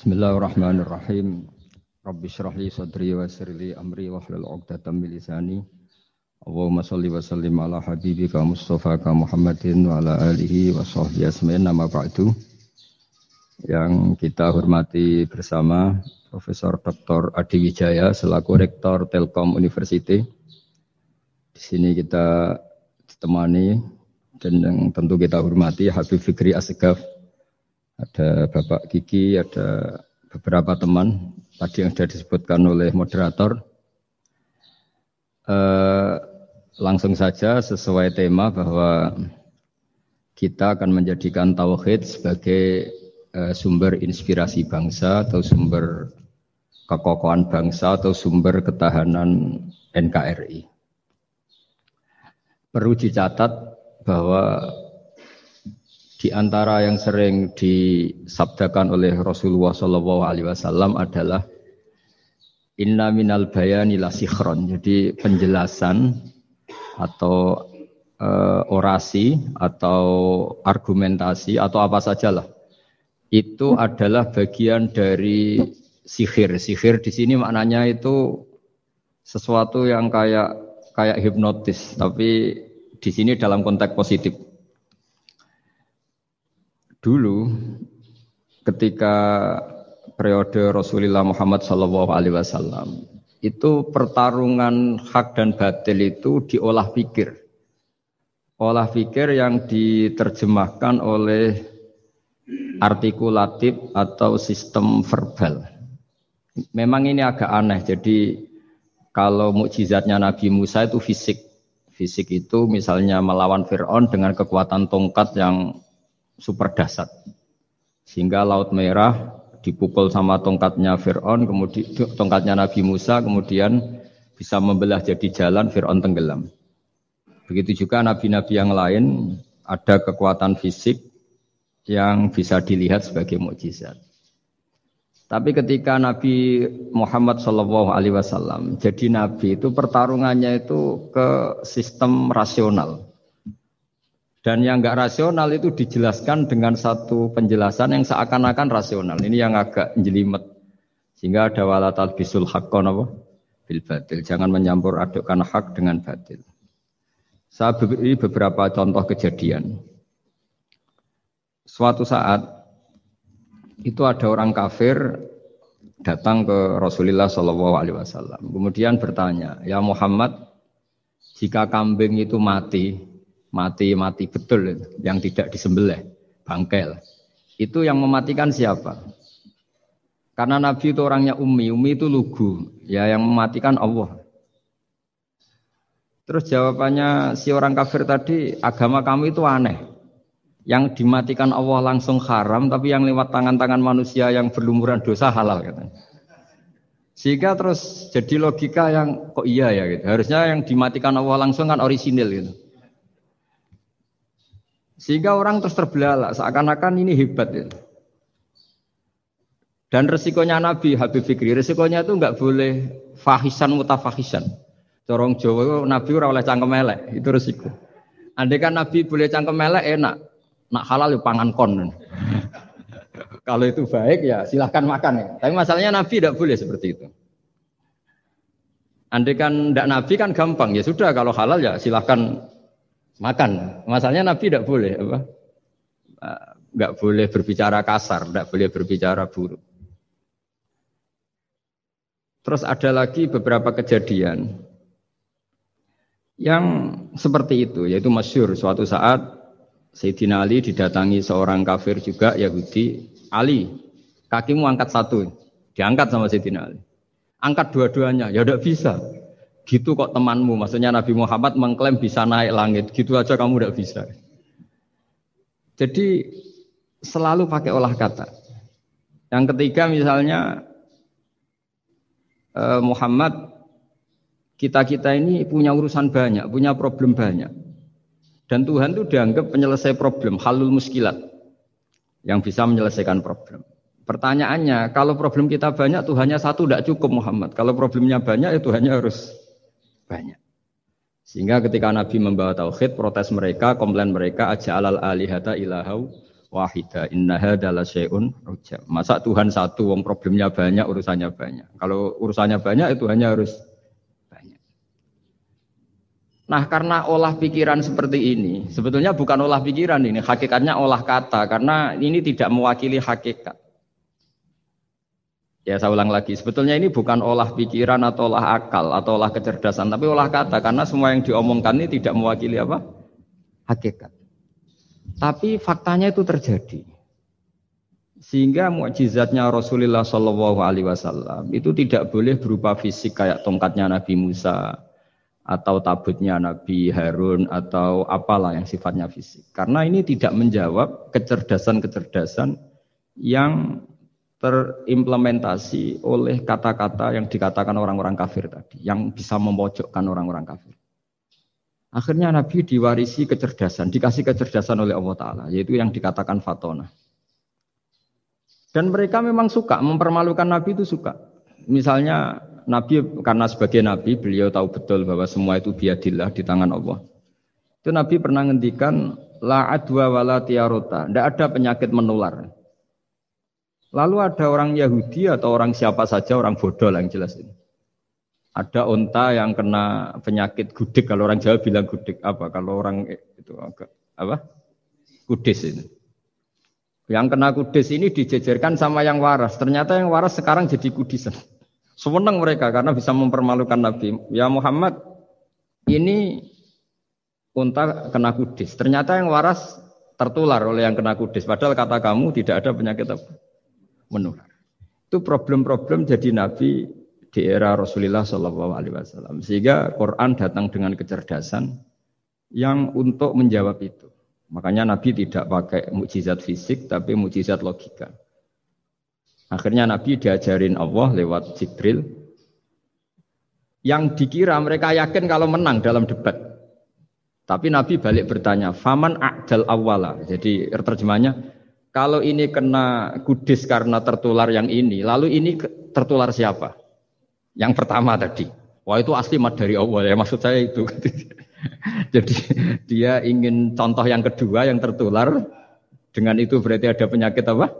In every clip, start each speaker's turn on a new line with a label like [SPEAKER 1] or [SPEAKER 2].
[SPEAKER 1] Bismillahirrahmanirrahim. Rabbi syrah li sadri wa sirli amri wa hlul 'uqdatam min lisani. Allahumma shalli wa sallim ala habibika Mustafa ka Muhammadin wa ala alihi wa sahbihi asma'in nama ba'du. Yang kita hormati bersama Profesor Dr. Adi Wijaya selaku Rektor Telkom University. Di sini kita ditemani dan yang tentu kita hormati Habib Fikri Asgaf ada Bapak Kiki, ada beberapa teman tadi yang sudah disebutkan oleh moderator. Eh, langsung saja sesuai tema bahwa kita akan menjadikan tauhid sebagai eh, sumber inspirasi bangsa atau sumber kekokohan bangsa atau sumber ketahanan NKRI. Perlu dicatat bahwa di antara yang sering disabdakan oleh Rasulullah Shallallahu Alaihi Wasallam adalah Inna minal bayani la sikhron. Jadi penjelasan atau e, orasi atau argumentasi atau apa sajalah itu adalah bagian dari sihir. Sihir di sini maknanya itu sesuatu yang kayak kayak hipnotis, tapi di sini dalam konteks positif dulu ketika periode Rasulullah Muhammad Shallallahu Alaihi Wasallam itu pertarungan hak dan batil itu diolah pikir, olah pikir yang diterjemahkan oleh artikulatif atau sistem verbal. Memang ini agak aneh. Jadi kalau mukjizatnya Nabi Musa itu fisik, fisik itu misalnya melawan Fir'aun dengan kekuatan tongkat yang super dasar. Sehingga Laut Merah dipukul sama tongkatnya Fir'aun, kemudian tongkatnya Nabi Musa, kemudian bisa membelah jadi jalan Fir'aun tenggelam. Begitu juga nabi-nabi yang lain ada kekuatan fisik yang bisa dilihat sebagai mukjizat. Tapi ketika Nabi Muhammad Shallallahu Alaihi Wasallam jadi nabi itu pertarungannya itu ke sistem rasional. Dan yang enggak rasional itu dijelaskan dengan satu penjelasan yang seakan-akan rasional. Ini yang agak jelimet. Sehingga ada walatal bisul haqqon apa? Bil batil. Jangan menyampur adukkan hak dengan batil. Saya beri beberapa contoh kejadian. Suatu saat itu ada orang kafir datang ke Rasulullah Shallallahu Alaihi Wasallam. Kemudian bertanya, ya Muhammad, jika kambing itu mati, mati-mati betul yang tidak disembelih, bangkel. Itu yang mematikan siapa? Karena Nabi itu orangnya umi, umi itu lugu, ya yang mematikan Allah. Terus jawabannya si orang kafir tadi, agama kamu itu aneh. Yang dimatikan Allah langsung haram, tapi yang lewat tangan-tangan manusia yang berlumuran dosa halal katanya. Sehingga terus jadi logika yang kok iya ya gitu. Harusnya yang dimatikan Allah langsung kan orisinil gitu. Sehingga orang terus terbelalak, seakan-akan ini hebat. Ya. Dan resikonya Nabi Habib Fikri, resikonya itu nggak boleh fahisan mutafahisan. Corong Jawa Nabi ora oleh cangkem elek, itu resiko. Andai kan Nabi boleh cangkem elek enak, nak halal ya pangan kon. Kalau itu baik ya silahkan makan ya. Tapi masalahnya Nabi tidak boleh seperti itu. Andai kan tidak Nabi kan gampang ya sudah kalau halal ya silahkan makan. Masalahnya Nabi tidak boleh apa? Enggak boleh berbicara kasar, tidak boleh berbicara buruk. Terus ada lagi beberapa kejadian yang seperti itu, yaitu masyur suatu saat Sayyidina Ali didatangi seorang kafir juga Yahudi, Ali, kakimu angkat satu, diangkat sama Sayyidina Ali. Angkat dua-duanya, ya udah bisa. Gitu kok temanmu, maksudnya Nabi Muhammad mengklaim bisa naik langit, gitu aja kamu tidak bisa. Jadi selalu pakai olah kata. Yang ketiga misalnya eh, Muhammad kita-kita ini punya urusan banyak, punya problem banyak. Dan Tuhan itu dianggap penyelesai problem, halul muskilat. Yang bisa menyelesaikan problem. Pertanyaannya, kalau problem kita banyak, Tuhannya satu tidak cukup Muhammad. Kalau problemnya banyak, ya Tuhannya harus banyak. Sehingga ketika Nabi membawa tauhid, protes mereka, komplain mereka, aja alal alihata ilahau wahida innaha adalah syai'un ujab. Masa Tuhan satu, wong problemnya banyak, urusannya banyak. Kalau urusannya banyak itu hanya harus banyak. Nah karena olah pikiran seperti ini, sebetulnya bukan olah pikiran ini, hakikatnya olah kata, karena ini tidak mewakili hakikat. Ya saya ulang lagi, sebetulnya ini bukan olah pikiran atau olah akal atau olah kecerdasan, tapi olah kata, karena semua yang diomongkan ini tidak mewakili apa? Hakikat. Tapi faktanya itu terjadi. Sehingga mukjizatnya Rasulullah Shallallahu Alaihi Wasallam itu tidak boleh berupa fisik kayak tongkatnya Nabi Musa atau tabutnya Nabi Harun atau apalah yang sifatnya fisik. Karena ini tidak menjawab kecerdasan-kecerdasan yang terimplementasi oleh kata-kata yang dikatakan orang-orang kafir tadi, yang bisa memojokkan orang-orang kafir. Akhirnya Nabi diwarisi kecerdasan, dikasih kecerdasan oleh Allah Ta'ala, yaitu yang dikatakan fatona. Dan mereka memang suka, mempermalukan Nabi itu suka. Misalnya Nabi, karena sebagai Nabi, beliau tahu betul bahwa semua itu biadillah di tangan Allah. Itu Nabi pernah ngendikan, La adwa wala tiarota, tidak ada penyakit menular. Lalu ada orang Yahudi atau orang siapa saja, orang bodoh yang jelas ini. Ada onta yang kena penyakit gudik kalau orang Jawa bilang gudik apa? Kalau orang itu apa? Kudis ini. Yang kena kudis ini dijejerkan sama yang waras. Ternyata yang waras sekarang jadi kudisan. Sewenang mereka karena bisa mempermalukan Nabi. Ya Muhammad ini unta kena kudis. Ternyata yang waras tertular oleh yang kena kudis. Padahal kata kamu tidak ada penyakit apa menular itu problem-problem jadi Nabi di era Rasulullah Shallallahu Alaihi Wasallam. Sehingga Quran datang dengan kecerdasan yang untuk menjawab itu. Makanya Nabi tidak pakai mukjizat fisik, tapi mukjizat logika. Akhirnya Nabi diajarin Allah lewat Jibril. Yang dikira mereka yakin kalau menang dalam debat. Tapi Nabi balik bertanya, Faman a'dal awala. Jadi terjemahnya, kalau ini kena kudis karena tertular yang ini, lalu ini tertular siapa? Yang pertama tadi. Wah itu asli mat dari Allah ya maksud saya itu. Jadi dia ingin contoh yang kedua yang tertular dengan itu berarti ada penyakit apa?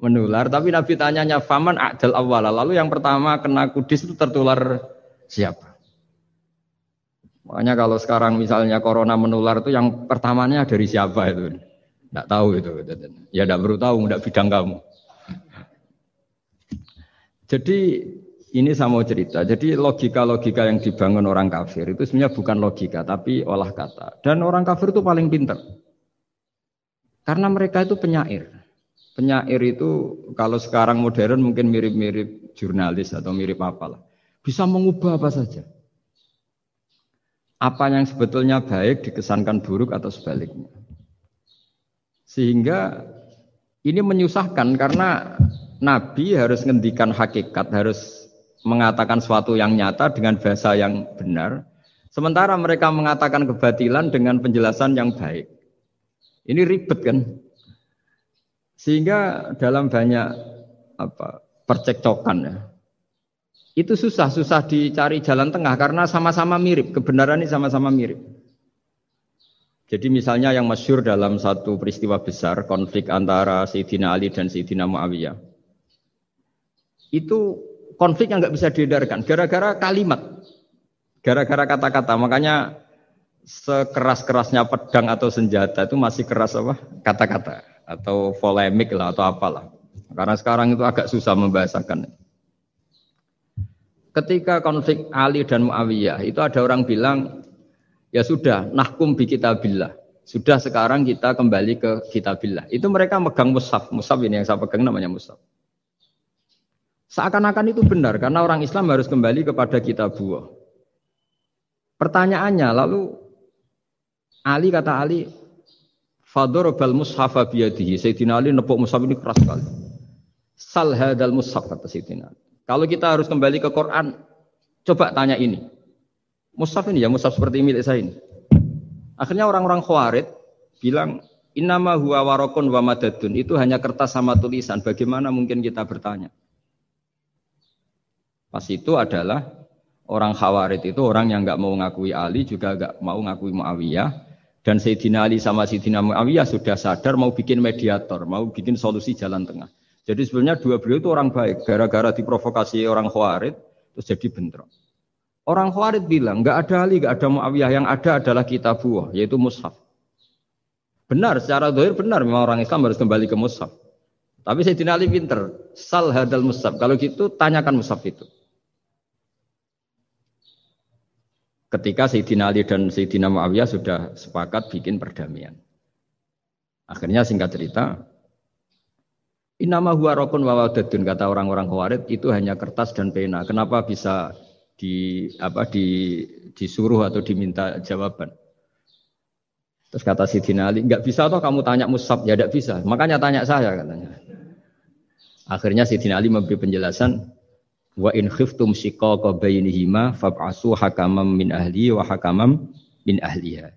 [SPEAKER 1] Menular. Tapi Nabi tanyanya faman adal awal. Lalu yang pertama kena kudis itu tertular siapa? Makanya kalau sekarang misalnya corona menular itu yang pertamanya dari siapa itu? Tidak tahu itu. Ya tidak perlu tahu, tidak bidang kamu. Jadi ini saya mau cerita. Jadi logika-logika yang dibangun orang kafir itu sebenarnya bukan logika, tapi olah kata. Dan orang kafir itu paling pintar. Karena mereka itu penyair. Penyair itu kalau sekarang modern mungkin mirip-mirip jurnalis atau mirip apalah. Bisa mengubah apa saja. Apa yang sebetulnya baik dikesankan buruk atau sebaliknya. Sehingga ini menyusahkan karena Nabi harus ngendikan hakikat, harus mengatakan sesuatu yang nyata dengan bahasa yang benar, sementara mereka mengatakan kebatilan dengan penjelasan yang baik. Ini ribet kan? Sehingga dalam banyak apa percekcokan ya. Itu susah, susah dicari jalan tengah karena sama-sama mirip, kebenaran ini sama-sama mirip. Jadi misalnya yang masyur dalam satu peristiwa besar, konflik antara Sayyidina Ali dan Sayyidina Muawiyah. Itu konflik yang nggak bisa diedarkan gara-gara kalimat, gara-gara kata-kata. Makanya sekeras-kerasnya pedang atau senjata itu masih keras apa? Kata-kata atau polemik lah atau apalah. Karena sekarang itu agak susah membahasakan. Ketika konflik Ali dan Muawiyah itu ada orang bilang ya sudah nahkum bi kitabillah. Sudah sekarang kita kembali ke kitabillah. Itu mereka megang mushaf. Mushaf ini yang saya pegang namanya mushaf. Seakan-akan itu benar karena orang Islam harus kembali kepada kitab buah. Pertanyaannya lalu Ali kata Ali Fadorobal mushafa biyadihi Sayyidina Ali nepuk mushaf ini keras sekali. Sal hadal mushaf kata Sayyidina. Kalau kita harus kembali ke Quran, coba tanya ini. Mushaf ini ya mushaf seperti milik saya ini. Akhirnya orang-orang Khawarid bilang Innama huwa warokun wa madadun. Itu hanya kertas sama tulisan. Bagaimana mungkin kita bertanya? Pas itu adalah orang Khawarid itu orang yang nggak mau ngakui Ali juga nggak mau ngakui Muawiyah Dan Sayyidina Ali sama Sayyidina Muawiyah sudah sadar mau bikin mediator, mau bikin solusi jalan tengah. Jadi sebenarnya dua beliau itu orang baik. Gara-gara diprovokasi orang Khawarid, terus jadi bentrok. Orang Khawarid bilang, nggak ada Ali, nggak ada Muawiyah, yang ada adalah kitabullah, yaitu mushaf. Benar, secara dohir benar, memang orang Islam harus kembali ke mushaf. Tapi Sayyidina Ali pinter, sal hadal mushaf. Kalau gitu, tanyakan mushaf itu. ketika Sayyidina Ali dan Sayyidina Muawiyah sudah sepakat bikin perdamaian. Akhirnya singkat cerita, Inama huwa rokun wawadadun kata orang-orang Khawarij itu hanya kertas dan pena. Kenapa bisa di apa di disuruh atau diminta jawaban? Terus kata Sayyidina Ali, enggak bisa toh kamu tanya Musab, ya enggak bisa. Makanya tanya saya katanya. Akhirnya Sayyidina Ali memberi penjelasan, Wa in khiftum shiqaqa bainihima fab'asu hakamam min ahli wa hakamam min ahliha.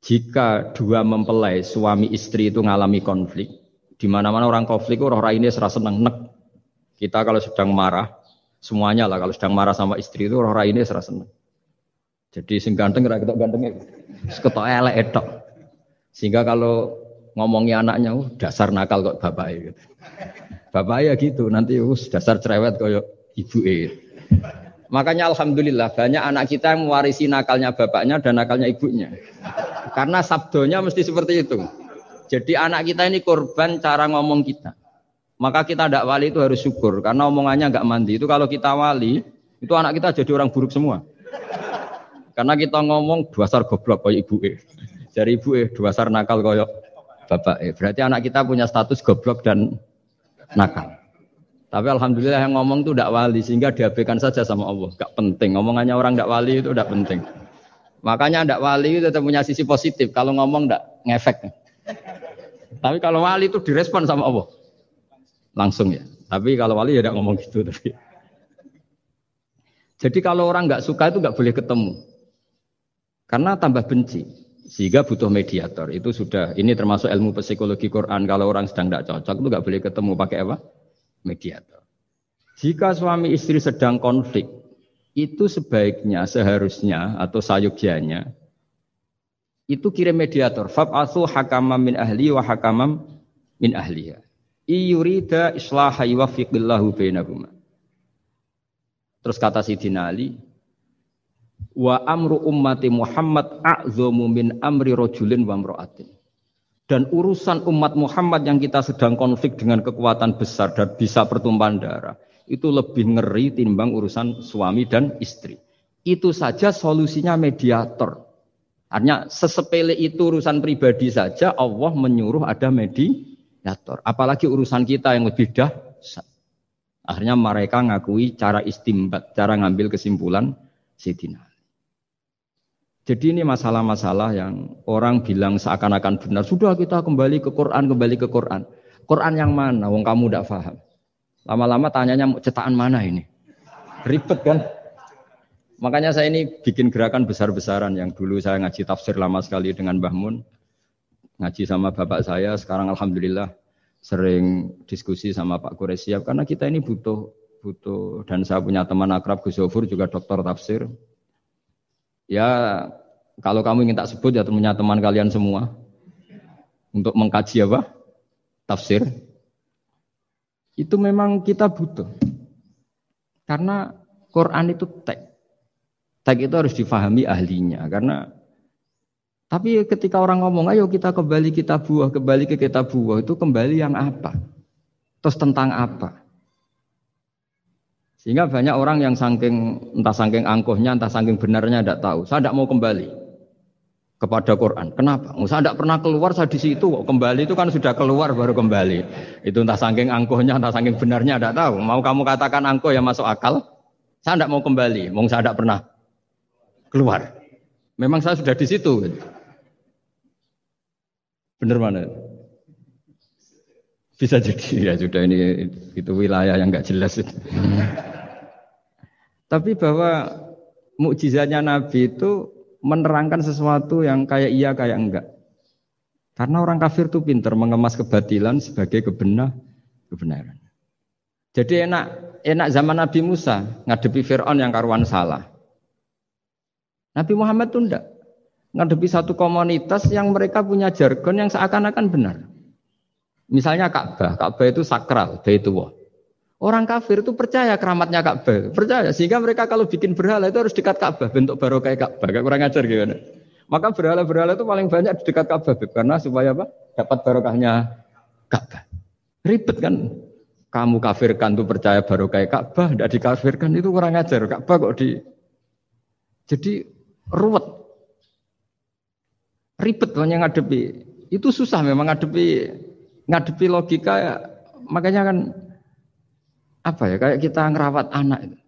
[SPEAKER 1] Jika dua mempelai suami istri itu ngalami konflik, di mana-mana orang konflik orang ini serasa seneng nek. Kita kalau sedang marah, semuanya lah kalau sedang marah sama istri itu orang ini serasa seneng. Jadi sing ganteng ra ketok gantengnya, ketok elek etok. Sehingga kalau ngomongnya anaknya, oh, dasar nakal kok bapak gitu. Bapak ya gitu, nanti us dasar cerewet koyok ibu e. Makanya alhamdulillah banyak anak kita yang mewarisi nakalnya bapaknya dan nakalnya ibunya. Karena sabdonya mesti seperti itu. Jadi anak kita ini korban cara ngomong kita. Maka kita tidak wali itu harus syukur karena omongannya nggak mandi. Itu kalau kita wali, itu anak kita jadi orang buruk semua. Karena kita ngomong dasar goblok kayak ibu e. Dari ibu e dasar nakal kayak bapak e. Berarti anak kita punya status goblok dan nakal. Tapi alhamdulillah yang ngomong itu tidak wali sehingga diabaikan saja sama Allah. Gak penting. Ngomongannya orang tidak wali itu tidak penting. Makanya tidak wali itu tetap punya sisi positif. Kalau ngomong tidak ngefek. Tapi kalau wali itu direspon sama Allah. Langsung ya. Tapi kalau wali ya tidak ngomong gitu. Tapi. Jadi kalau orang nggak suka itu nggak boleh ketemu. Karena tambah benci. Sehingga butuh mediator. Itu sudah, ini termasuk ilmu psikologi Quran. Kalau orang sedang tidak cocok itu nggak boleh ketemu pakai apa? mediator. Jika suami istri sedang konflik, itu sebaiknya, seharusnya atau sayugyanya itu kirim mediator. Fab'athu hakamam min ahli wa hakamam min ahliha. Iyurida islaha yuwafiqillahu bainahuma. Terus kata Sidina Ali, wa amru ummati Muhammad a'zamu min amri rojulin wa mra'atin. Dan urusan umat Muhammad yang kita sedang konflik dengan kekuatan besar dan bisa pertumpahan darah, itu lebih ngeri timbang urusan suami dan istri. Itu saja solusinya mediator. Artinya sesepele itu urusan pribadi saja Allah menyuruh ada mediator. Apalagi urusan kita yang lebih dahsyat. Akhirnya mereka ngakui cara istimbat, cara ngambil kesimpulan Sidina. Jadi ini masalah-masalah yang orang bilang seakan-akan benar. Sudah kita kembali ke Quran, kembali ke Quran. Quran yang mana? Wong kamu tidak paham. Lama-lama tanyanya cetakan mana ini? Ribet kan? Makanya saya ini bikin gerakan besar-besaran yang dulu saya ngaji tafsir lama sekali dengan Mbah Mun. Ngaji sama bapak saya, sekarang Alhamdulillah sering diskusi sama Pak Quraisyab. Karena kita ini butuh butuh dan saya punya teman akrab Gus Zofur juga dokter tafsir Ya kalau kamu ingin tak sebut ya temannya teman kalian semua untuk mengkaji apa? Tafsir. Itu memang kita butuh. Karena Quran itu teks. Teks itu harus difahami ahlinya karena tapi ketika orang ngomong ayo kita kembali kita buah, kembali ke kita buah itu kembali yang apa? Terus tentang apa? Sehingga banyak orang yang saking entah saking angkuhnya, entah saking benarnya tidak tahu. Saya tidak mau kembali kepada Quran. Kenapa? Saya tidak pernah keluar saya di situ. Kembali itu kan sudah keluar baru kembali. Itu entah saking angkuhnya, entah saking benarnya tidak tahu. Mau kamu katakan angkuh yang masuk akal? Saya tidak mau kembali. Mau saya tidak pernah keluar. Memang saya sudah di situ. Benar mana? Bisa jadi ya sudah ini itu wilayah yang nggak jelas. Itu. Tapi bahwa mukjizatnya Nabi itu menerangkan sesuatu yang kayak iya kayak enggak. Karena orang kafir itu pinter mengemas kebatilan sebagai kebenar kebenaran. Jadi enak enak zaman Nabi Musa ngadepi Fir'aun yang karuan salah. Nabi Muhammad itu enggak. Ngadepi satu komunitas yang mereka punya jargon yang seakan-akan benar. Misalnya Ka'bah, Ka'bah itu sakral, Baitullah. Orang kafir itu percaya keramatnya Ka'bah, percaya sehingga mereka kalau bikin berhala itu harus dekat Ka'bah, bentuk baru kayak Ka'bah, kayak kurang ajar gimana. Maka berhala-berhala itu paling banyak di dekat Ka'bah karena supaya apa? Dapat barokahnya Ka'bah. Ribet kan? Kamu kafirkan tuh percaya baru kayak Ka'bah, tidak dikafirkan itu kurang ajar. Ka'bah kok di jadi ruwet. Ribet banyak ngadepi. Itu susah memang ngadepi ngadepi logika ya. Makanya kan apa ya kayak kita ngerawat anak itu.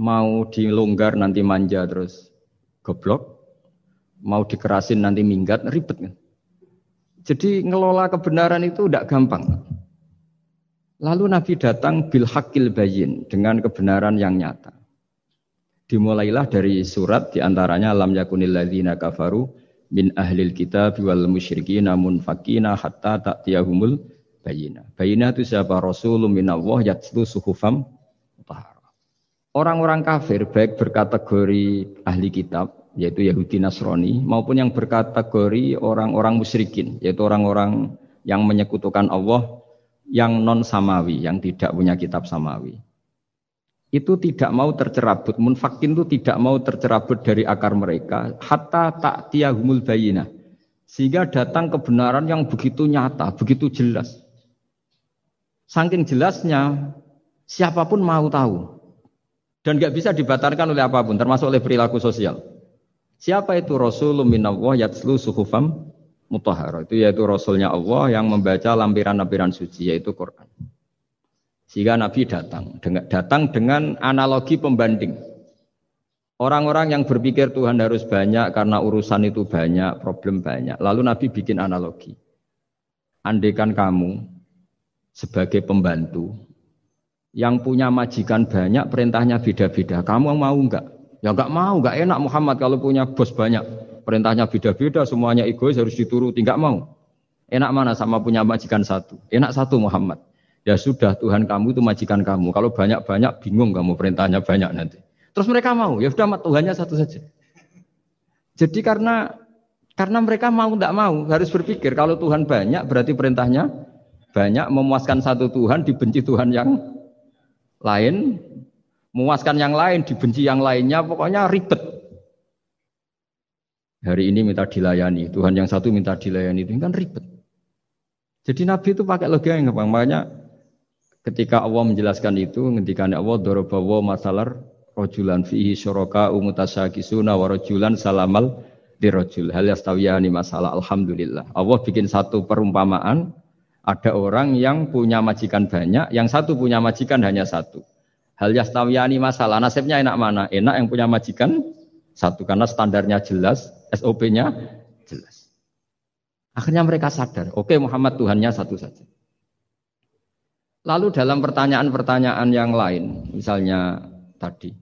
[SPEAKER 1] Mau dilonggar nanti manja terus goblok, mau dikerasin nanti minggat ribet kan. Jadi ngelola kebenaran itu tidak gampang. Lalu Nabi datang bil hakil bayin dengan kebenaran yang nyata. Dimulailah dari surat di antaranya lam yakunil ladzina kafaru min ahlil kitab wal musyrikin namun fakina hatta ta'tiyahumul bayina. Bayina itu siapa? Rasulun minallah yatslu suhufam Orang-orang kafir baik berkategori ahli kitab yaitu Yahudi Nasrani maupun yang berkategori orang-orang musyrikin yaitu orang-orang yang menyekutukan Allah yang non samawi yang tidak punya kitab samawi itu tidak mau tercerabut munfakin itu tidak mau tercerabut dari akar mereka hatta tak tiahumul bayina sehingga datang kebenaran yang begitu nyata begitu jelas Saking jelasnya, siapa pun mau tahu. Dan nggak bisa dibatalkan oleh apa pun, termasuk oleh perilaku sosial. Siapa itu Rasulullah minallah yatslu suhufam mutahara. Itu yaitu Rasulnya Allah yang membaca lampiran-lampiran suci, yaitu Quran. Sehingga Nabi datang, datang dengan analogi pembanding. Orang-orang yang berpikir Tuhan harus banyak karena urusan itu banyak, problem banyak. Lalu Nabi bikin analogi. Andaikan kamu sebagai pembantu yang punya majikan banyak perintahnya beda-beda. Kamu mau enggak? Ya enggak mau, enggak enak Muhammad kalau punya bos banyak. Perintahnya beda-beda, semuanya egois harus dituruti, enggak mau. Enak mana sama punya majikan satu? Enak satu Muhammad. Ya sudah Tuhan kamu itu majikan kamu. Kalau banyak-banyak bingung kamu perintahnya banyak nanti. Terus mereka mau, ya sudah Tuhannya satu saja. Jadi karena karena mereka mau tidak mau harus berpikir kalau Tuhan banyak berarti perintahnya banyak memuaskan satu Tuhan dibenci Tuhan yang lain, memuaskan yang lain dibenci yang lainnya, pokoknya ribet. Hari ini minta dilayani, Tuhan yang satu minta dilayani, itu kan ribet. Jadi Nabi itu pakai logika yang gampang. Makanya ketika Allah menjelaskan itu, ketika Allah dorobawo masalah rojulan fihi syuraka umutasakisuna wa rojulan salamal dirojul hal yastawiyani masalah alhamdulillah. Allah bikin satu perumpamaan ada orang yang punya majikan banyak, yang satu punya majikan hanya satu. Hal yastawiyani masalah, nasibnya enak mana? Enak yang punya majikan satu, karena standarnya jelas, SOP-nya jelas. Akhirnya mereka sadar, oke okay, Muhammad Tuhannya satu saja. Lalu dalam pertanyaan-pertanyaan yang lain, misalnya tadi,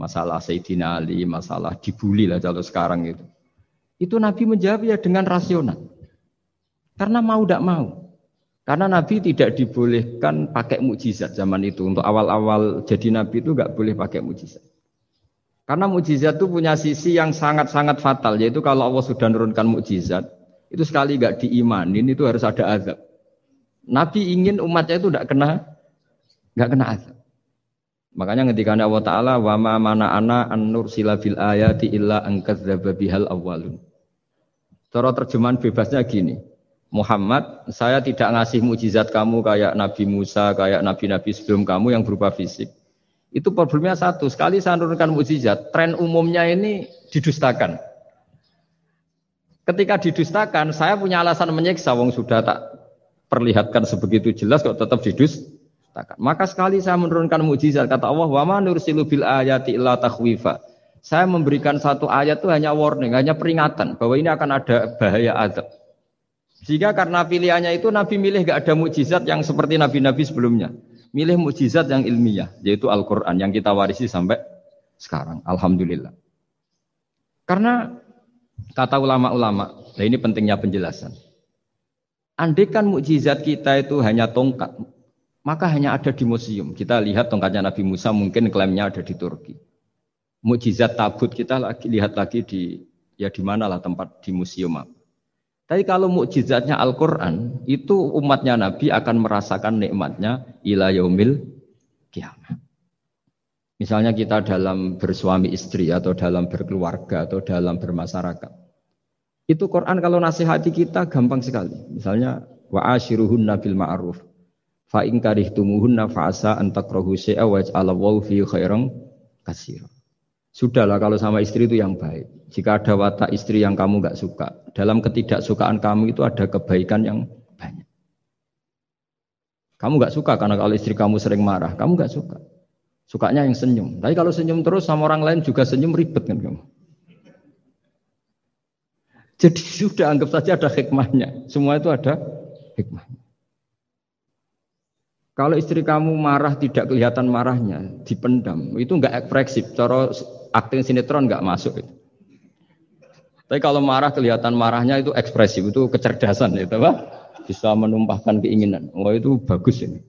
[SPEAKER 1] masalah Sayyidina Ali, masalah dibully lah kalau sekarang itu. Itu Nabi menjawab ya dengan rasional. Karena mau tidak mau. Karena Nabi tidak dibolehkan pakai mukjizat zaman itu. Untuk awal-awal jadi Nabi itu nggak boleh pakai mukjizat. Karena mukjizat itu punya sisi yang sangat-sangat fatal, yaitu kalau Allah sudah menurunkan mukjizat, itu sekali nggak diimanin itu harus ada azab. Nabi ingin umatnya itu nggak kena nggak kena azab. Makanya ketika Allah Taala wa ma mana ana an nursila fil ayati illa an bihal awalun. Cara terjemahan bebasnya gini. Muhammad, saya tidak ngasih mujizat kamu kayak Nabi Musa, kayak Nabi-Nabi sebelum kamu yang berupa fisik. Itu problemnya satu, sekali saya menurunkan mujizat, tren umumnya ini didustakan. Ketika didustakan, saya punya alasan menyiksa, wong sudah tak perlihatkan sebegitu jelas kok tetap didustakan. Maka sekali saya menurunkan mujizat, kata Allah, wa ma nursilu bil ayati illa takhwifa. Saya memberikan satu ayat itu hanya warning, hanya peringatan bahwa ini akan ada bahaya azab. Sehingga karena pilihannya itu Nabi milih gak ada mukjizat yang seperti Nabi-Nabi sebelumnya. Milih mukjizat yang ilmiah, yaitu Al-Quran yang kita warisi sampai sekarang. Alhamdulillah. Karena kata ulama-ulama, nah ini pentingnya penjelasan. Andekan mukjizat kita itu hanya tongkat, maka hanya ada di museum. Kita lihat tongkatnya Nabi Musa mungkin klaimnya ada di Turki. Mukjizat tabut kita lagi lihat lagi di Ya di manalah tempat di museum apa. Tapi kalau mukjizatnya Al-Quran, itu umatnya Nabi akan merasakan nikmatnya ila yaumil kiamat. Misalnya kita dalam bersuami istri atau dalam berkeluarga atau dalam bermasyarakat. Itu Quran kalau nasihati kita gampang sekali. Misalnya wa ashiruhunna bil ma'ruf. Fa in karihtumuhunna fa asa an takrahu syai'a wa ja'alallahu fi khairan katsira. Sudahlah kalau sama istri itu yang baik. Jika ada watak istri yang kamu nggak suka, dalam ketidaksukaan kamu itu ada kebaikan yang banyak. Kamu nggak suka karena kalau istri kamu sering marah, kamu nggak suka. Sukanya yang senyum. Tapi kalau senyum terus sama orang lain juga senyum ribet kan kamu. Jadi sudah anggap saja ada hikmahnya. Semua itu ada hikmahnya. Kalau istri kamu marah tidak kelihatan marahnya, dipendam, itu enggak ekspresif. Cara akting sinetron enggak masuk itu. Tapi kalau marah kelihatan marahnya itu ekspresif, itu kecerdasan itu apa? Bisa menumpahkan keinginan. Oh itu bagus ini.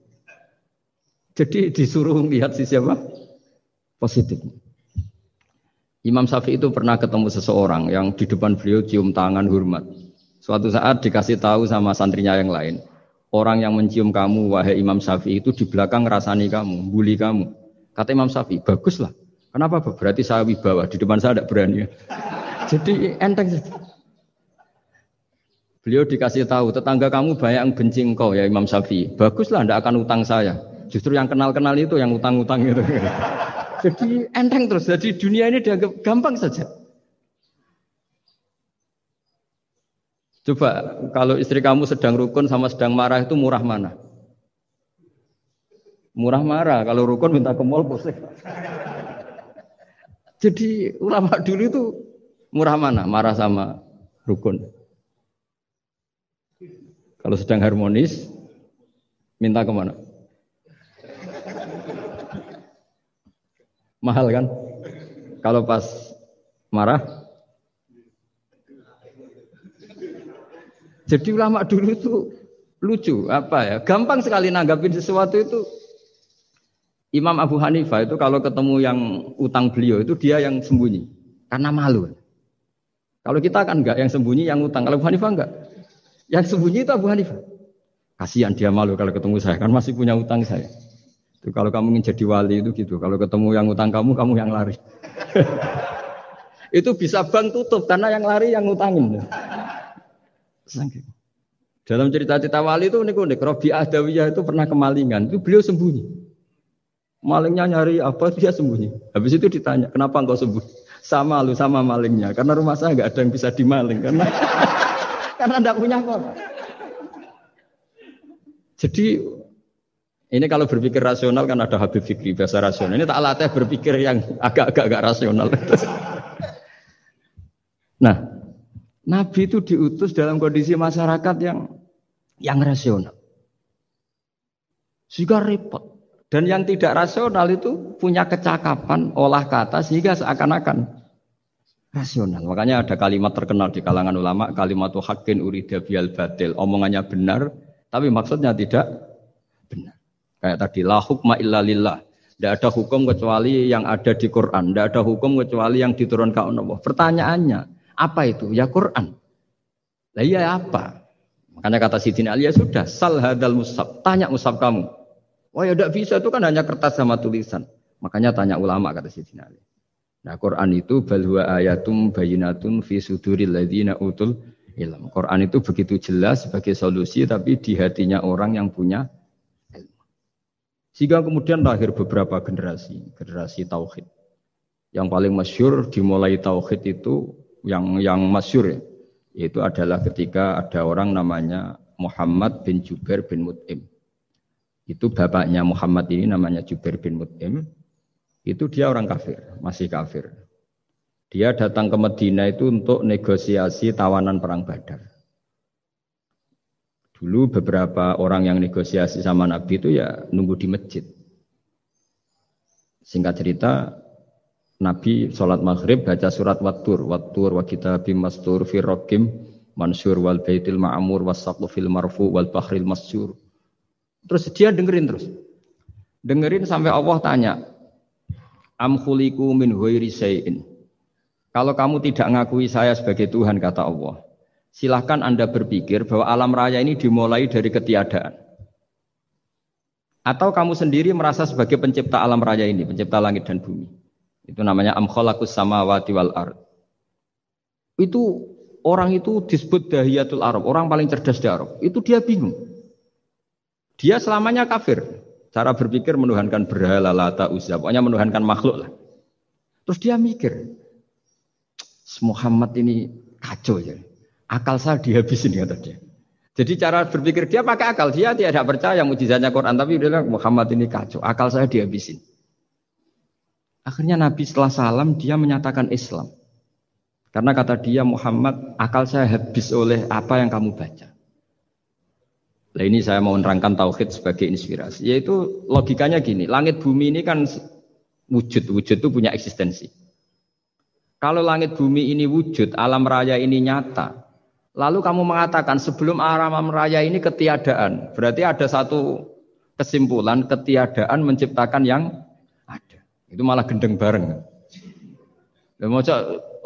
[SPEAKER 1] Jadi disuruh lihat si siapa? Positif. Imam Syafi'i itu pernah ketemu seseorang yang di depan beliau cium tangan hormat. Suatu saat dikasih tahu sama santrinya yang lain. Orang yang mencium kamu, wahai Imam Syafi'i itu di belakang rasani kamu, bully kamu. Kata Imam Syafi'i, baguslah. Kenapa? Berarti saya wibawa, di depan saya tidak berani. Jadi enteng. Beliau dikasih tahu, tetangga kamu banyak yang benci engkau ya Imam Syafi'i. Baguslah, tidak akan utang saya. Justru yang kenal-kenal itu yang utang-utang itu. Jadi enteng terus. Jadi dunia ini dianggap gampang saja. Coba kalau istri kamu sedang rukun sama sedang marah itu murah mana? Murah marah. Kalau rukun minta ke mall pusing. Jadi ulama dulu itu murah mana? Marah sama rukun. Kalau sedang harmonis, minta ke Mahal kan? Kalau pas marah, Jadi ulama dulu itu lucu apa ya? Gampang sekali nanggapin sesuatu itu. Imam Abu Hanifah itu kalau ketemu yang utang beliau itu dia yang sembunyi karena malu. Kalau kita kan enggak yang sembunyi yang utang. Kalau Abu Hanifah enggak. Yang sembunyi itu Abu Hanifah. Kasihan dia malu kalau ketemu saya kan masih punya utang saya. Itu kalau kamu ingin jadi wali itu gitu. Kalau ketemu yang utang kamu, kamu yang lari. itu bisa bank tutup karena yang lari yang ngutangin. Dalam cerita-cerita wali itu unik unik. Robi Adawiyah itu pernah kemalingan. Itu beliau sembunyi. Malingnya nyari apa dia sembunyi. Habis itu ditanya, kenapa engkau sembunyi? Sama lu sama malingnya. Karena rumah saya nggak ada yang bisa dimaling karena karena tidak punya apa. Jadi ini kalau berpikir rasional kan ada Habib Fikri bahasa rasional. Ini tak latih berpikir yang agak-agak agak rasional. nah, Nabi itu diutus dalam kondisi masyarakat yang yang rasional. Sehingga repot. Dan yang tidak rasional itu punya kecakapan olah kata sehingga seakan-akan rasional. Makanya ada kalimat terkenal di kalangan ulama, kalimat hakin urida bial batil. Omongannya benar, tapi maksudnya tidak benar. Kayak tadi, la hukma illa lillah. Tidak ada hukum kecuali yang ada di Quran. Tidak ada hukum kecuali yang diturunkan Allah. Pertanyaannya, apa itu? Ya Quran. Lah iya apa? Makanya kata Sidin Ali ya sudah, sal hadal musab. Tanya musab kamu. Wah ya tidak bisa itu kan hanya kertas sama tulisan. Makanya tanya ulama kata Sidin Ali. Nah Quran itu balwa ayatum bayinatun fi suduril ladina utul ilm. Quran itu begitu jelas sebagai solusi tapi di hatinya orang yang punya. Sehingga kemudian lahir beberapa generasi, generasi tauhid. Yang paling masyur dimulai tauhid itu yang yang masyur ya, itu adalah ketika ada orang namanya Muhammad bin Jubair bin Mut'im. Itu bapaknya Muhammad ini namanya Jubair bin Mut'im. Itu dia orang kafir, masih kafir. Dia datang ke Medina itu untuk negosiasi tawanan perang Badar. Dulu beberapa orang yang negosiasi sama Nabi itu ya nunggu di masjid. Singkat cerita, Nabi sholat maghrib baca surat Wattur, Wattur wa kitabim mastur fi rokim mansur wal baitil ma'amur was fil marfu wal bahril masyur. Terus dia dengerin terus. Dengerin sampai Allah tanya, Am khuliku min ghairi Kalau kamu tidak ngakui saya sebagai Tuhan, kata Allah, silahkan Anda berpikir bahwa alam raya ini dimulai dari ketiadaan. Atau kamu sendiri merasa sebagai pencipta alam raya ini, pencipta langit dan bumi. Itu namanya amkholakus samawati wal ard. Itu orang itu disebut dahiyatul Arab, orang paling cerdas di Arab. Itu dia bingung. Dia selamanya kafir. Cara berpikir menuhankan berhala, lata, uzza. Pokoknya menuhankan makhluk lah. Terus dia mikir, Muhammad ini kacau ya. Akal saya dihabisin kata dia. Jadi cara berpikir dia pakai akal. Dia tidak percaya mujizatnya Quran. Tapi dia bilang Muhammad ini kacau. Akal saya dihabisin. Akhirnya Nabi setelah salam dia menyatakan Islam. Karena kata dia Muhammad akal saya habis oleh apa yang kamu baca. Nah ini saya mau menerangkan tauhid sebagai inspirasi. Yaitu logikanya gini. Langit bumi ini kan wujud. Wujud itu punya eksistensi. Kalau langit bumi ini wujud, alam raya ini nyata, Lalu kamu mengatakan sebelum alam raya ini ketiadaan. Berarti ada satu kesimpulan ketiadaan menciptakan yang ada. Itu malah gendeng bareng.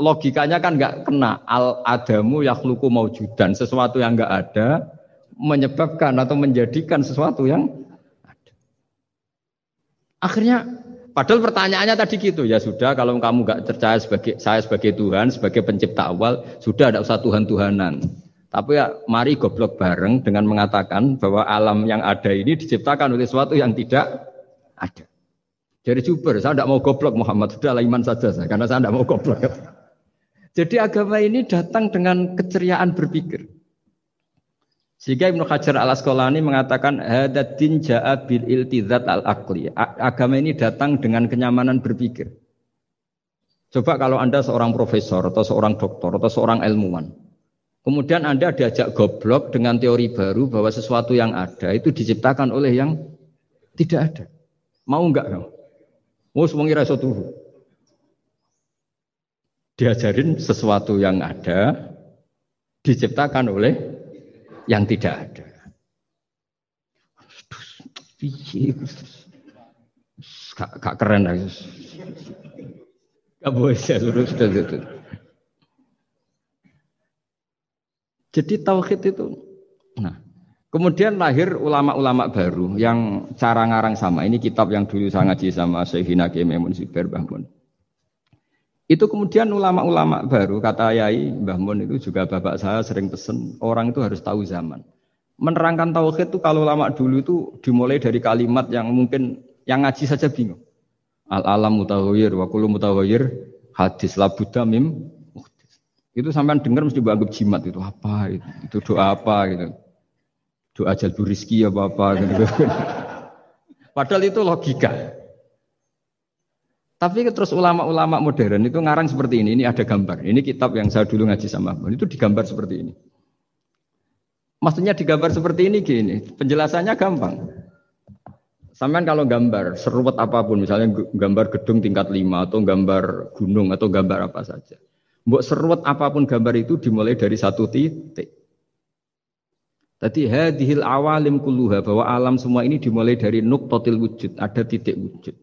[SPEAKER 1] logikanya kan nggak kena al adamu yakhluku maujudan sesuatu yang nggak ada menyebabkan atau menjadikan sesuatu yang ada. Akhirnya Padahal pertanyaannya tadi gitu ya sudah kalau kamu nggak percaya sebagai saya sebagai Tuhan sebagai pencipta awal sudah ada usah Tuhan Tuhanan. Tapi ya mari goblok bareng dengan mengatakan bahwa alam yang ada ini diciptakan oleh sesuatu yang tidak ada. Jadi Juber, saya tidak mau goblok Muhammad sudah iman saja saya karena saya tidak mau goblok. Jadi agama ini datang dengan keceriaan berpikir. Sehingga Ibnu Hajar al Asqalani mengatakan hadatin ja'a bil iltizat al akli. Agama ini datang dengan kenyamanan berpikir. Coba kalau Anda seorang profesor atau seorang doktor atau seorang ilmuwan. Kemudian Anda diajak goblok dengan teori baru bahwa sesuatu yang ada itu diciptakan oleh yang tidak ada. Mau enggak? Mau semuanya rasa tuh. Diajarin sesuatu yang ada diciptakan oleh yang tidak ada. Gak, gak keren. Gak suruh sudah itu. Jadi tauhid itu. Nah, kemudian lahir ulama-ulama baru yang cara ngarang sama. Ini kitab yang dulu saya ngaji sama Syekhina Kememun Siber Bahmun. Itu kemudian ulama-ulama baru, kata Yai Mbah Mun itu juga bapak saya sering pesen, orang itu harus tahu zaman. Menerangkan tauhid itu kalau lama dulu itu dimulai dari kalimat yang mungkin yang ngaji saja bingung. Al alam mutawir, wa kullu mutawir, hadis la buddha mim itu sampai dengar mesti anggap jimat itu apa itu, itu doa apa gitu doa jalbu rizki apa apa gitu. padahal itu logika tapi terus ulama-ulama modern itu ngarang seperti ini. Ini ada gambar. Ini kitab yang saya dulu ngaji sama Itu digambar seperti ini. Maksudnya digambar seperti ini gini. Penjelasannya gampang. Sampai kalau gambar seruat apa pun, misalnya gambar gedung tingkat lima atau gambar gunung atau gambar apa saja. Mbok seruat apa pun gambar itu dimulai dari satu titik. Tadi hadhil awalim kulluha bahwa alam semua ini dimulai dari nuktotil wujud, ada titik wujud.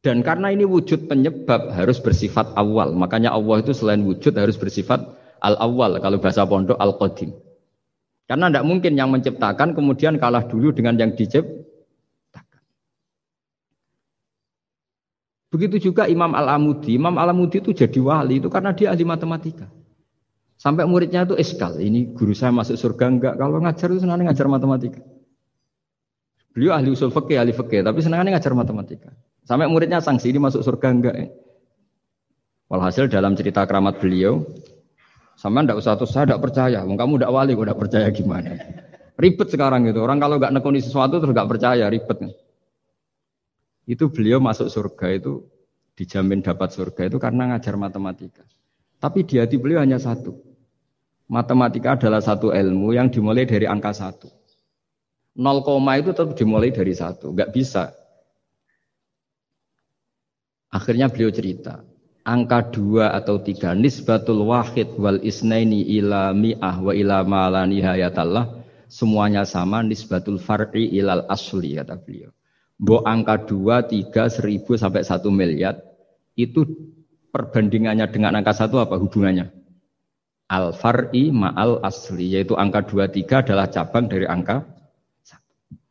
[SPEAKER 1] Dan karena ini wujud penyebab harus bersifat awal. Makanya Allah itu selain wujud harus bersifat al-awal. Kalau bahasa pondok al-qadim. Karena tidak mungkin yang menciptakan kemudian kalah dulu dengan yang diciptakan. Begitu juga Imam Al-Amudi. Imam Al-Amudi itu jadi wali itu karena dia ahli matematika. Sampai muridnya itu eskal. Ini guru saya masuk surga enggak. Kalau ngajar itu senangnya ngajar matematika. Beliau ahli usul fikih, ahli fikih, tapi senangnya ngajar matematika. Sampai muridnya sanksi ini masuk surga enggak ya? Walhasil dalam cerita keramat beliau, sama ndak usah terus saya tidak percaya, kamu tidak wali, kok tidak percaya gimana? Ribet sekarang itu, orang kalau nggak nekuni sesuatu terus nggak percaya, ribet. Itu beliau masuk surga itu dijamin dapat surga itu karena ngajar matematika. Tapi di hati beliau hanya satu. Matematika adalah satu ilmu yang dimulai dari angka satu. Nol koma itu tetap dimulai dari satu. Nggak bisa Akhirnya beliau cerita, angka dua atau tiga nisbatul wahid wal isnaini ila mi'ah wa ila ma la nihayatallah semuanya sama nisbatul far'i ilal asli kata beliau. Bo angka dua, tiga, seribu sampai satu miliar itu perbandingannya dengan angka satu apa hubungannya? Al far'i ma'al asli yaitu angka 23 adalah cabang dari angka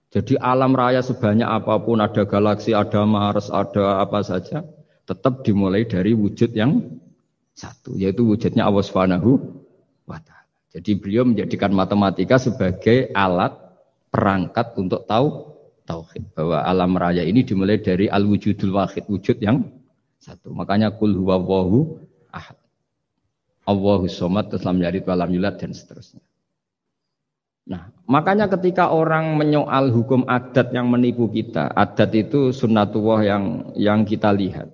[SPEAKER 1] Jadi alam raya sebanyak apa pun ada galaksi, ada Mars, ada apa saja tetap dimulai dari wujud yang satu yaitu wujudnya Allah Subhanahu wa taala. Jadi beliau menjadikan matematika sebagai alat perangkat untuk tahu tauhid bahwa alam raya ini dimulai dari al wujudul wahid wujud yang satu. Makanya kul huwallahu ahad. Allahu somad, terus lam yalid walam yulad dan seterusnya. Nah, makanya ketika orang menyoal hukum adat yang menipu kita, adat itu sunnatullah yang yang kita lihat.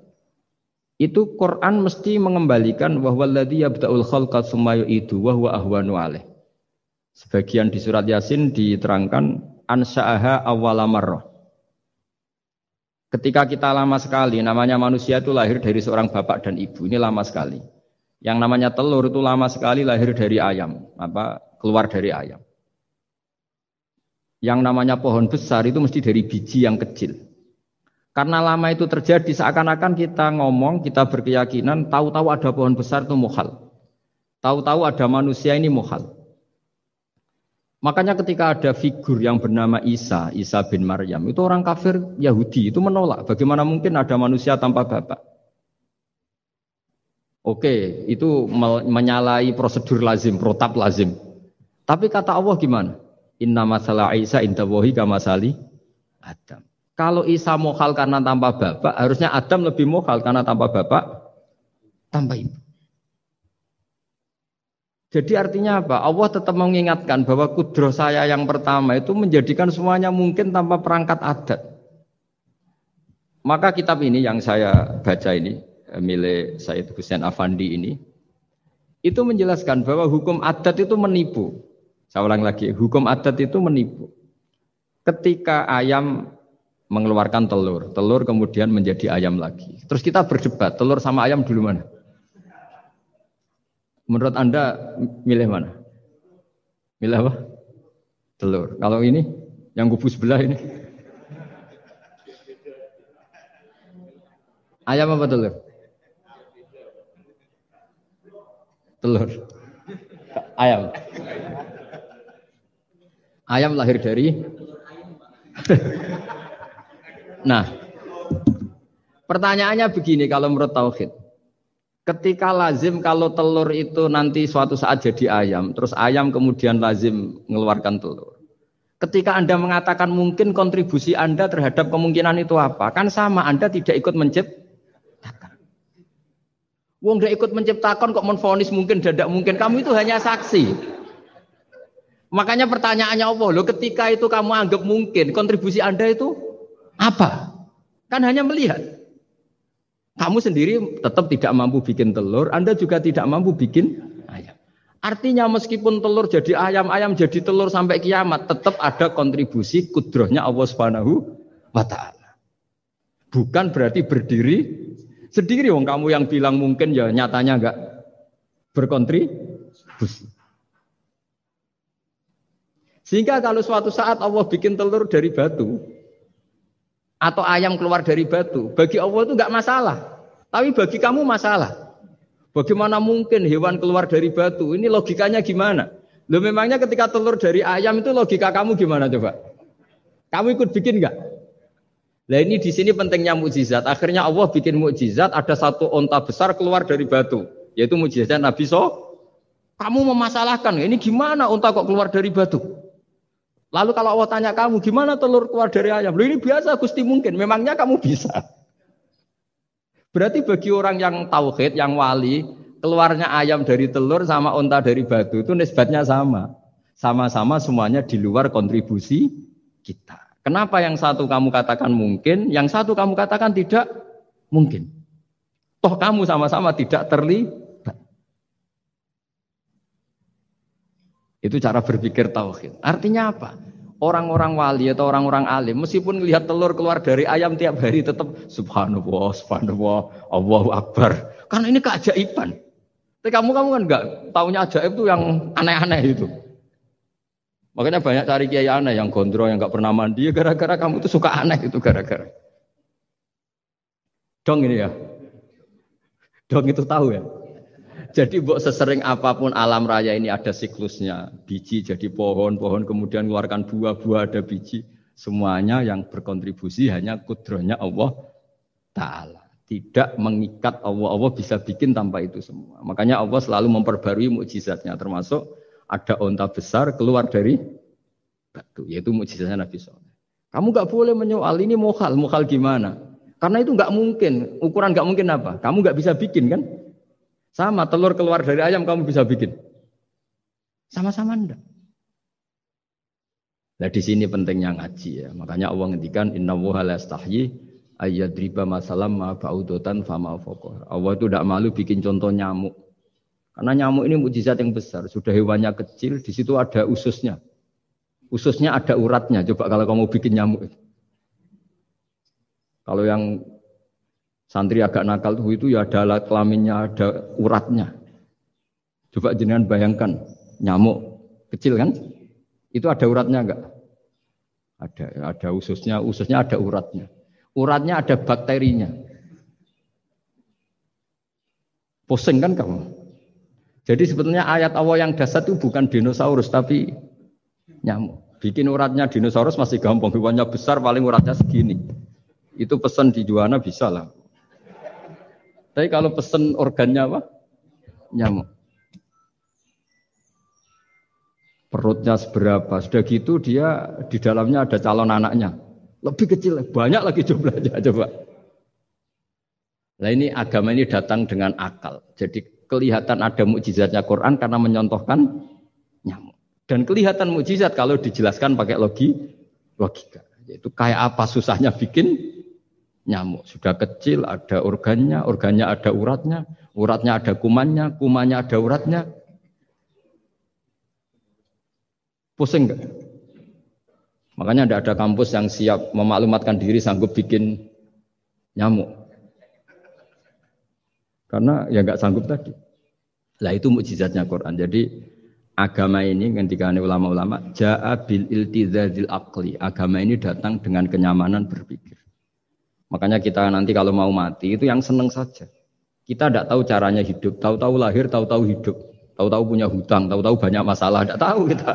[SPEAKER 1] Itu Quran mesti mengembalikan bahwa ladzi yabda'ul khalqa tsumma itu wa huwa ahwanu alaih. Sebagian di surat Yasin diterangkan ansa'aha awwala marrah. Ketika kita lama sekali, namanya manusia itu lahir dari seorang bapak dan ibu. Ini lama sekali. Yang namanya telur itu lama sekali lahir dari ayam, apa keluar dari ayam. Yang namanya pohon besar itu mesti dari biji yang kecil. Karena lama itu terjadi seakan-akan kita ngomong, kita berkeyakinan tahu-tahu ada pohon besar itu muhal. Tahu-tahu ada manusia ini muhal. Makanya ketika ada figur yang bernama Isa, Isa bin Maryam, itu orang kafir Yahudi itu menolak. Bagaimana mungkin ada manusia tanpa bapak? Oke, itu menyalahi prosedur lazim, protap lazim. Tapi kata Allah gimana? Inna masalah Isa inda wahi kamasali Adam. Kalau Isa mohal karena tanpa bapak, harusnya Adam lebih mohal karena tanpa bapak, tanpa ibu. Jadi artinya apa? Allah tetap mengingatkan bahwa kudroh saya yang pertama itu menjadikan semuanya mungkin tanpa perangkat adat. Maka kitab ini yang saya baca ini, milik Said Hussein Afandi ini itu menjelaskan bahwa hukum adat itu menipu. Saya ulang lagi, hukum adat itu menipu. Ketika ayam mengeluarkan telur, telur kemudian menjadi ayam lagi. Terus kita berdebat, telur sama ayam dulu mana? Menurut Anda milih mana? Milih apa? Telur. Kalau ini yang kubu sebelah ini. Ayam apa telur? telur. Ayam. Ayam lahir dari Nah, pertanyaannya begini kalau menurut tauhid. Ketika lazim kalau telur itu nanti suatu saat jadi ayam, terus ayam kemudian lazim mengeluarkan telur. Ketika Anda mengatakan mungkin kontribusi Anda terhadap kemungkinan itu apa? Kan sama, Anda tidak ikut mencipt, Wong dia ikut menciptakan kok menfonis mungkin tidak mungkin. Kamu itu hanya saksi. Makanya pertanyaannya Allah, lo ketika itu kamu anggap mungkin, kontribusi Anda itu apa? Kan hanya melihat. Kamu sendiri tetap tidak mampu bikin telur, Anda juga tidak mampu bikin ayam. Artinya meskipun telur jadi ayam, ayam jadi telur sampai kiamat, tetap ada kontribusi kudrohnya Allah Subhanahu wa taala. Bukan berarti berdiri Sendiri wong kamu yang bilang mungkin ya nyatanya enggak berkontribusi. Sehingga kalau suatu saat Allah bikin telur dari batu atau ayam keluar dari batu, bagi Allah itu enggak masalah. Tapi bagi kamu masalah. Bagaimana mungkin hewan keluar dari batu? Ini logikanya gimana? Lo memangnya ketika telur dari ayam itu logika kamu gimana coba? Kamu ikut bikin enggak? Nah ini di sini pentingnya mukjizat. Akhirnya Allah bikin mukjizat, ada satu onta besar keluar dari batu, yaitu mukjizat Nabi So. Kamu memasalahkan, ini gimana onta kok keluar dari batu? Lalu kalau Allah tanya kamu, gimana telur keluar dari ayam? Loh ini biasa, Gusti mungkin. Memangnya kamu bisa. Berarti bagi orang yang tauhid, yang wali, keluarnya ayam dari telur sama onta dari batu itu nisbatnya sama. Sama-sama semuanya di luar kontribusi kita. Kenapa yang satu kamu katakan mungkin, yang satu kamu katakan tidak mungkin? Toh kamu sama-sama tidak terlibat. Itu cara berpikir tauhid. Artinya apa? Orang-orang wali atau orang-orang alim meskipun melihat telur keluar dari ayam tiap hari tetap subhanallah, subhanallah, Allahu akbar. Karena ini keajaiban. Tapi kamu kamu kan enggak tahunya ajaib itu yang aneh-aneh itu. Makanya banyak cari kiai aneh yang gondrong yang nggak pernah mandi ya gara-gara kamu tuh suka aneh itu gara-gara. Dong ini ya. Dong itu tahu ya. Jadi buat sesering apa pun alam raya ini ada siklusnya. Biji jadi pohon, pohon kemudian mengeluarkan buah, buah ada biji. Semuanya yang berkontribusi hanya kudrohnya Allah Ta'ala. Tidak mengikat Allah. Allah bisa bikin tanpa itu semua. Makanya Allah selalu memperbarui mukjizatnya. Termasuk ada onta besar keluar dari batu. Yaitu mukjizatnya Nabi Soleh. Kamu gak boleh menyoal ini mohal. Mohal gimana? Karena itu nggak mungkin. Ukuran nggak mungkin apa? Kamu nggak bisa bikin kan? Sama telur keluar dari ayam kamu bisa bikin. Sama-sama enggak. Nah di sini pentingnya ngaji ya. Makanya Allah ngendikan inna wuha la ayat ayyadriba masalam ma ba'udotan fama fokoh. Allah itu tidak malu bikin contoh nyamuk. Karena nyamuk ini mujizat yang besar. Sudah hewannya kecil, di situ ada ususnya. Ususnya ada uratnya. Coba kalau kamu bikin nyamuk. Kalau yang Santri agak nakal itu ya ada alat kelaminnya, ada uratnya. Coba jenengan bayangkan nyamuk kecil kan? Itu ada uratnya enggak? Ada, ada ususnya, ususnya ada uratnya. Uratnya ada bakterinya. Pusing kan kamu? Jadi sebetulnya ayat Allah yang dasar itu bukan dinosaurus tapi nyamuk. Bikin uratnya dinosaurus masih gampang, hewannya besar paling uratnya segini. Itu pesan di Juana bisa lah. Tapi kalau pesen organnya apa? Nyamuk. Perutnya seberapa? Sudah gitu dia di dalamnya ada calon anaknya. Lebih kecil, banyak lagi jumlahnya. Coba. Nah ini agama ini datang dengan akal. Jadi kelihatan ada mukjizatnya Quran karena menyontohkan nyamuk. Dan kelihatan mukjizat kalau dijelaskan pakai logi, logika. Yaitu kayak apa susahnya bikin nyamuk. Sudah kecil, ada organnya, organnya ada uratnya, uratnya ada kumannya, kumannya ada uratnya. Pusing enggak? Makanya tidak ada kampus yang siap memaklumatkan diri sanggup bikin nyamuk. Karena ya nggak sanggup tadi. Lah itu mukjizatnya Quran. Jadi agama ini ketika ulama-ulama ja'a bil iltizazil aqli. Agama ini datang dengan kenyamanan berpikir. Makanya kita nanti kalau mau mati itu yang seneng saja. Kita tidak tahu caranya hidup, tahu-tahu lahir, tahu-tahu hidup, tahu-tahu punya hutang, tahu-tahu banyak masalah, tidak tahu kita.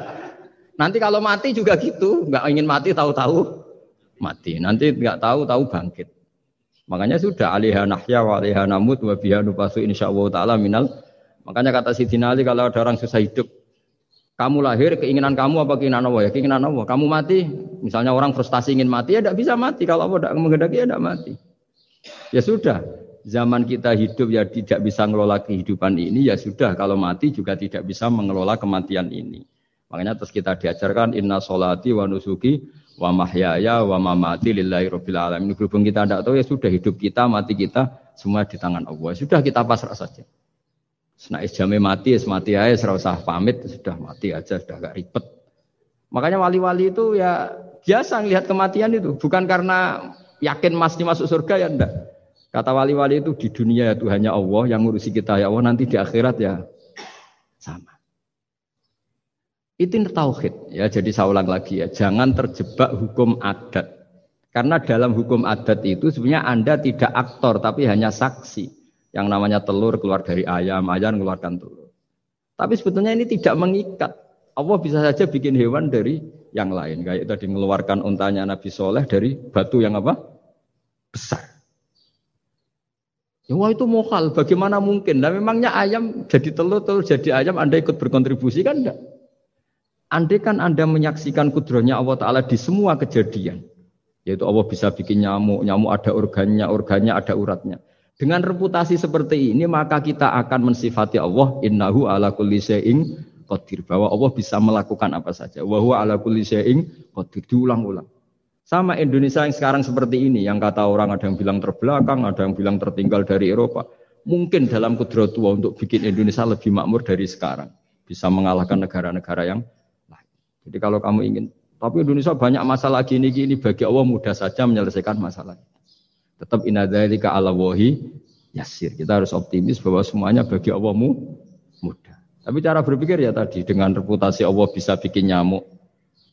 [SPEAKER 1] Nanti kalau mati juga gitu, nggak ingin mati tahu-tahu mati. Nanti nggak tahu tahu bangkit. Makanya sudah alihah nahya wa alihah namut wa biha nubasu insyaallah taala minal. Makanya kata Sidina Ali kalau ada orang susah hidup, kamu lahir keinginan kamu apa keinginan Allah ya? Keinginan Allah. Kamu mati, misalnya orang frustasi ingin mati ya tidak bisa mati. Kalau Allah tidak menghendaki ya tidak mati. Ya sudah. Zaman kita hidup ya tidak bisa mengelola kehidupan ini ya sudah. Kalau mati juga tidak bisa mengelola kematian ini. Makanya terus kita diajarkan inna solati wa nusuki wa mahyaya wa mamati lillahi rabbil alamin. Berhubung kita tidak tahu ya sudah hidup kita, mati kita semua di tangan Allah. Sudah kita pasrah saja. Nah, jame mati, es mati aja, serah usah pamit, sudah mati aja, sudah gak ribet. Makanya wali-wali itu ya biasa ngelihat kematian itu, bukan karena yakin pasti masuk surga ya enggak. Kata wali-wali itu di dunia itu hanya Allah yang ngurusi kita ya Allah, nanti di akhirat ya sama. Itu tauhid ya. Jadi saya ulang lagi ya, jangan terjebak hukum adat. Karena dalam hukum adat itu sebenarnya Anda tidak aktor tapi hanya saksi. Yang namanya telur keluar dari ayam, ayam mengeluarkan telur. Tapi sebetulnya ini tidak mengikat. Allah bisa saja bikin hewan dari yang lain. Kayak tadi mengeluarkan untanya Nabi Soleh dari batu yang apa? Besar. Ya wah itu mohal, bagaimana mungkin? Nah memangnya ayam jadi telur, telur jadi ayam, Anda ikut berkontribusi kan enggak? Andai kan Anda menyaksikan kudrohnya Allah Ta'ala di semua kejadian. Yaitu Allah bisa bikin nyamuk, nyamuk ada organnya, organnya ada uratnya. Dengan reputasi seperti ini maka kita akan mensifati Allah innahu ala kulli syai'in qadir bahwa Allah bisa melakukan apa saja. Wa huwa ala kulli syai'in qadir diulang-ulang. Sama Indonesia yang sekarang seperti ini yang kata orang ada yang bilang terbelakang, ada yang bilang tertinggal dari Eropa. Mungkin dalam kudrat tua untuk bikin Indonesia lebih makmur dari sekarang. Bisa mengalahkan negara-negara yang lain. Jadi kalau kamu ingin, tapi Indonesia banyak masalah gini-gini, bagi Allah mudah saja menyelesaikan masalah. Tetap inadzalika ala wahi yasir. Kita harus optimis bahwa semuanya bagi Allah mudah. Tapi cara berpikir ya tadi dengan reputasi Allah bisa bikin nyamuk.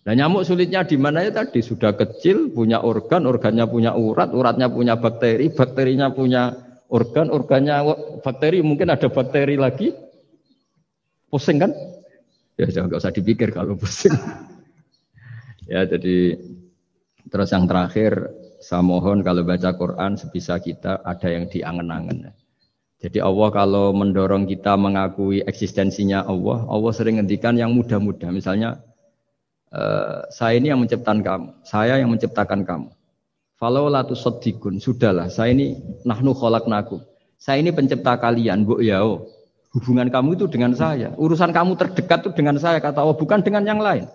[SPEAKER 1] Nah nyamuk sulitnya di mana ya tadi sudah kecil punya organ, organnya punya urat, uratnya punya bakteri, bakterinya punya organ, organnya bakteri, mungkin ada bakteri lagi. Pusing kan? Ya jangan nggak usah dipikir kalau pusing. ya jadi terus yang terakhir saya mohon kalau baca Quran sebisa kita ada yang diangen-angen. Jadi Allah kalau mendorong kita mengakui eksistensinya Allah, Allah sering ngendikan yang mudah-mudah. Misalnya, uh, saya ini yang menciptakan kamu, saya yang menciptakan kamu. Falau latu sodikun, sudahlah, saya ini nahnu naku. Saya ini pencipta kalian, bu yao. Hubungan kamu itu dengan saya. Urusan kamu terdekat itu dengan saya, kata Allah, bukan dengan yang lain.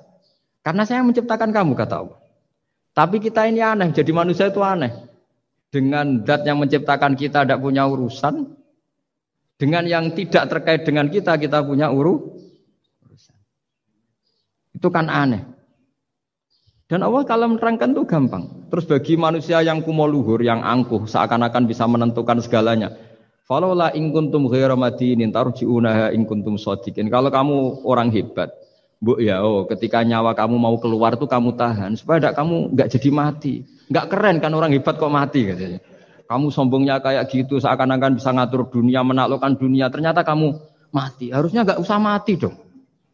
[SPEAKER 1] Karena saya menciptakan kamu, kata Allah. Tapi kita ini aneh, jadi manusia itu aneh. Dengan dat yang menciptakan kita tidak punya urusan, dengan yang tidak terkait dengan kita, kita punya uru, urusan. Itu kan aneh. Dan Allah kalau menerangkan itu gampang. Terus bagi manusia yang kumo luhur, yang angkuh, seakan-akan bisa menentukan segalanya. Falola in kuntum ghaira madinin tarji'unaha in kuntum sadikin. Kalau kamu orang hebat, Bu ya oh ketika nyawa kamu mau keluar tuh kamu tahan supaya tidak kamu nggak jadi mati. Nggak keren kan orang hebat kok mati katanya. Kamu sombongnya kayak gitu, seakan-akan bisa ngatur dunia, menaklukkan dunia. Ternyata kamu mati. Harusnya nggak usah mati dong.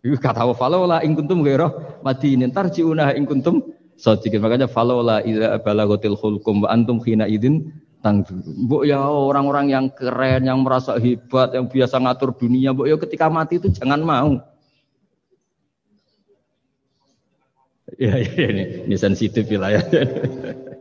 [SPEAKER 1] Kata falola ing kuntum gairah mati ini. Ntar ciunah ing kuntum sadiqin. Makanya falola ila balagotil khulkum wa antum khina idin tangdur. Bu ya orang-orang yang keren, yang merasa hebat, yang biasa ngatur dunia. Bu ya ketika mati itu jangan mau. Ya, ya, ya ini, ini sensitif wilayah.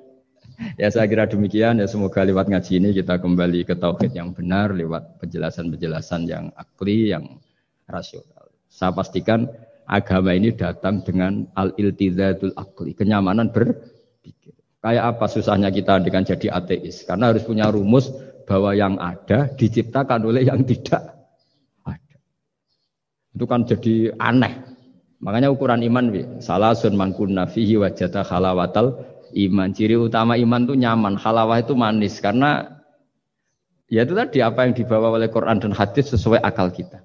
[SPEAKER 1] Ya saya kira demikian ya semoga lewat ngaji ini kita kembali ke tauhid yang benar lewat penjelasan-penjelasan yang akli yang rasional. Saya pastikan agama ini datang dengan al-iltizatul akli, kenyamanan berpikir. Kayak apa susahnya kita dengan jadi ateis? Karena harus punya rumus bahwa yang ada diciptakan oleh yang tidak ada. Itu kan jadi aneh. Makanya ukuran iman, salah sun mangkun nafihi wajata halawatal iman. Ciri utama iman itu nyaman, halawah itu manis karena ya itu tadi apa yang dibawa oleh Quran dan hadis sesuai akal kita.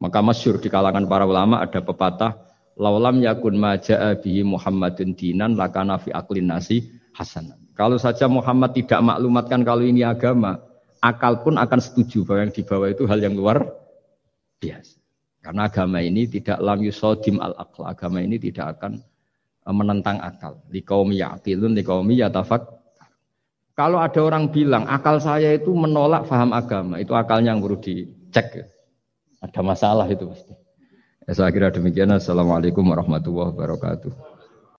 [SPEAKER 1] Maka masyur di kalangan para ulama ada pepatah laulam yakun maja'a bihi Muhammadun dinan lakana fi aklin nasi hasanan. Kalau saja Muhammad tidak maklumatkan kalau ini agama, akal pun akan setuju bahwa yang dibawa itu hal yang luar biasa. Karena agama ini tidak lam yusodim al akal. Agama ini tidak akan Eh, menentang akal. Di kaum yaqilun, di kaum yatafak. Kalau ada orang bilang akal saya itu menolak faham agama, itu akalnya yang perlu dicek. Ada masalah itu pasti. Ya, saya kira demikian. Assalamualaikum warahmatullahi wabarakatuh.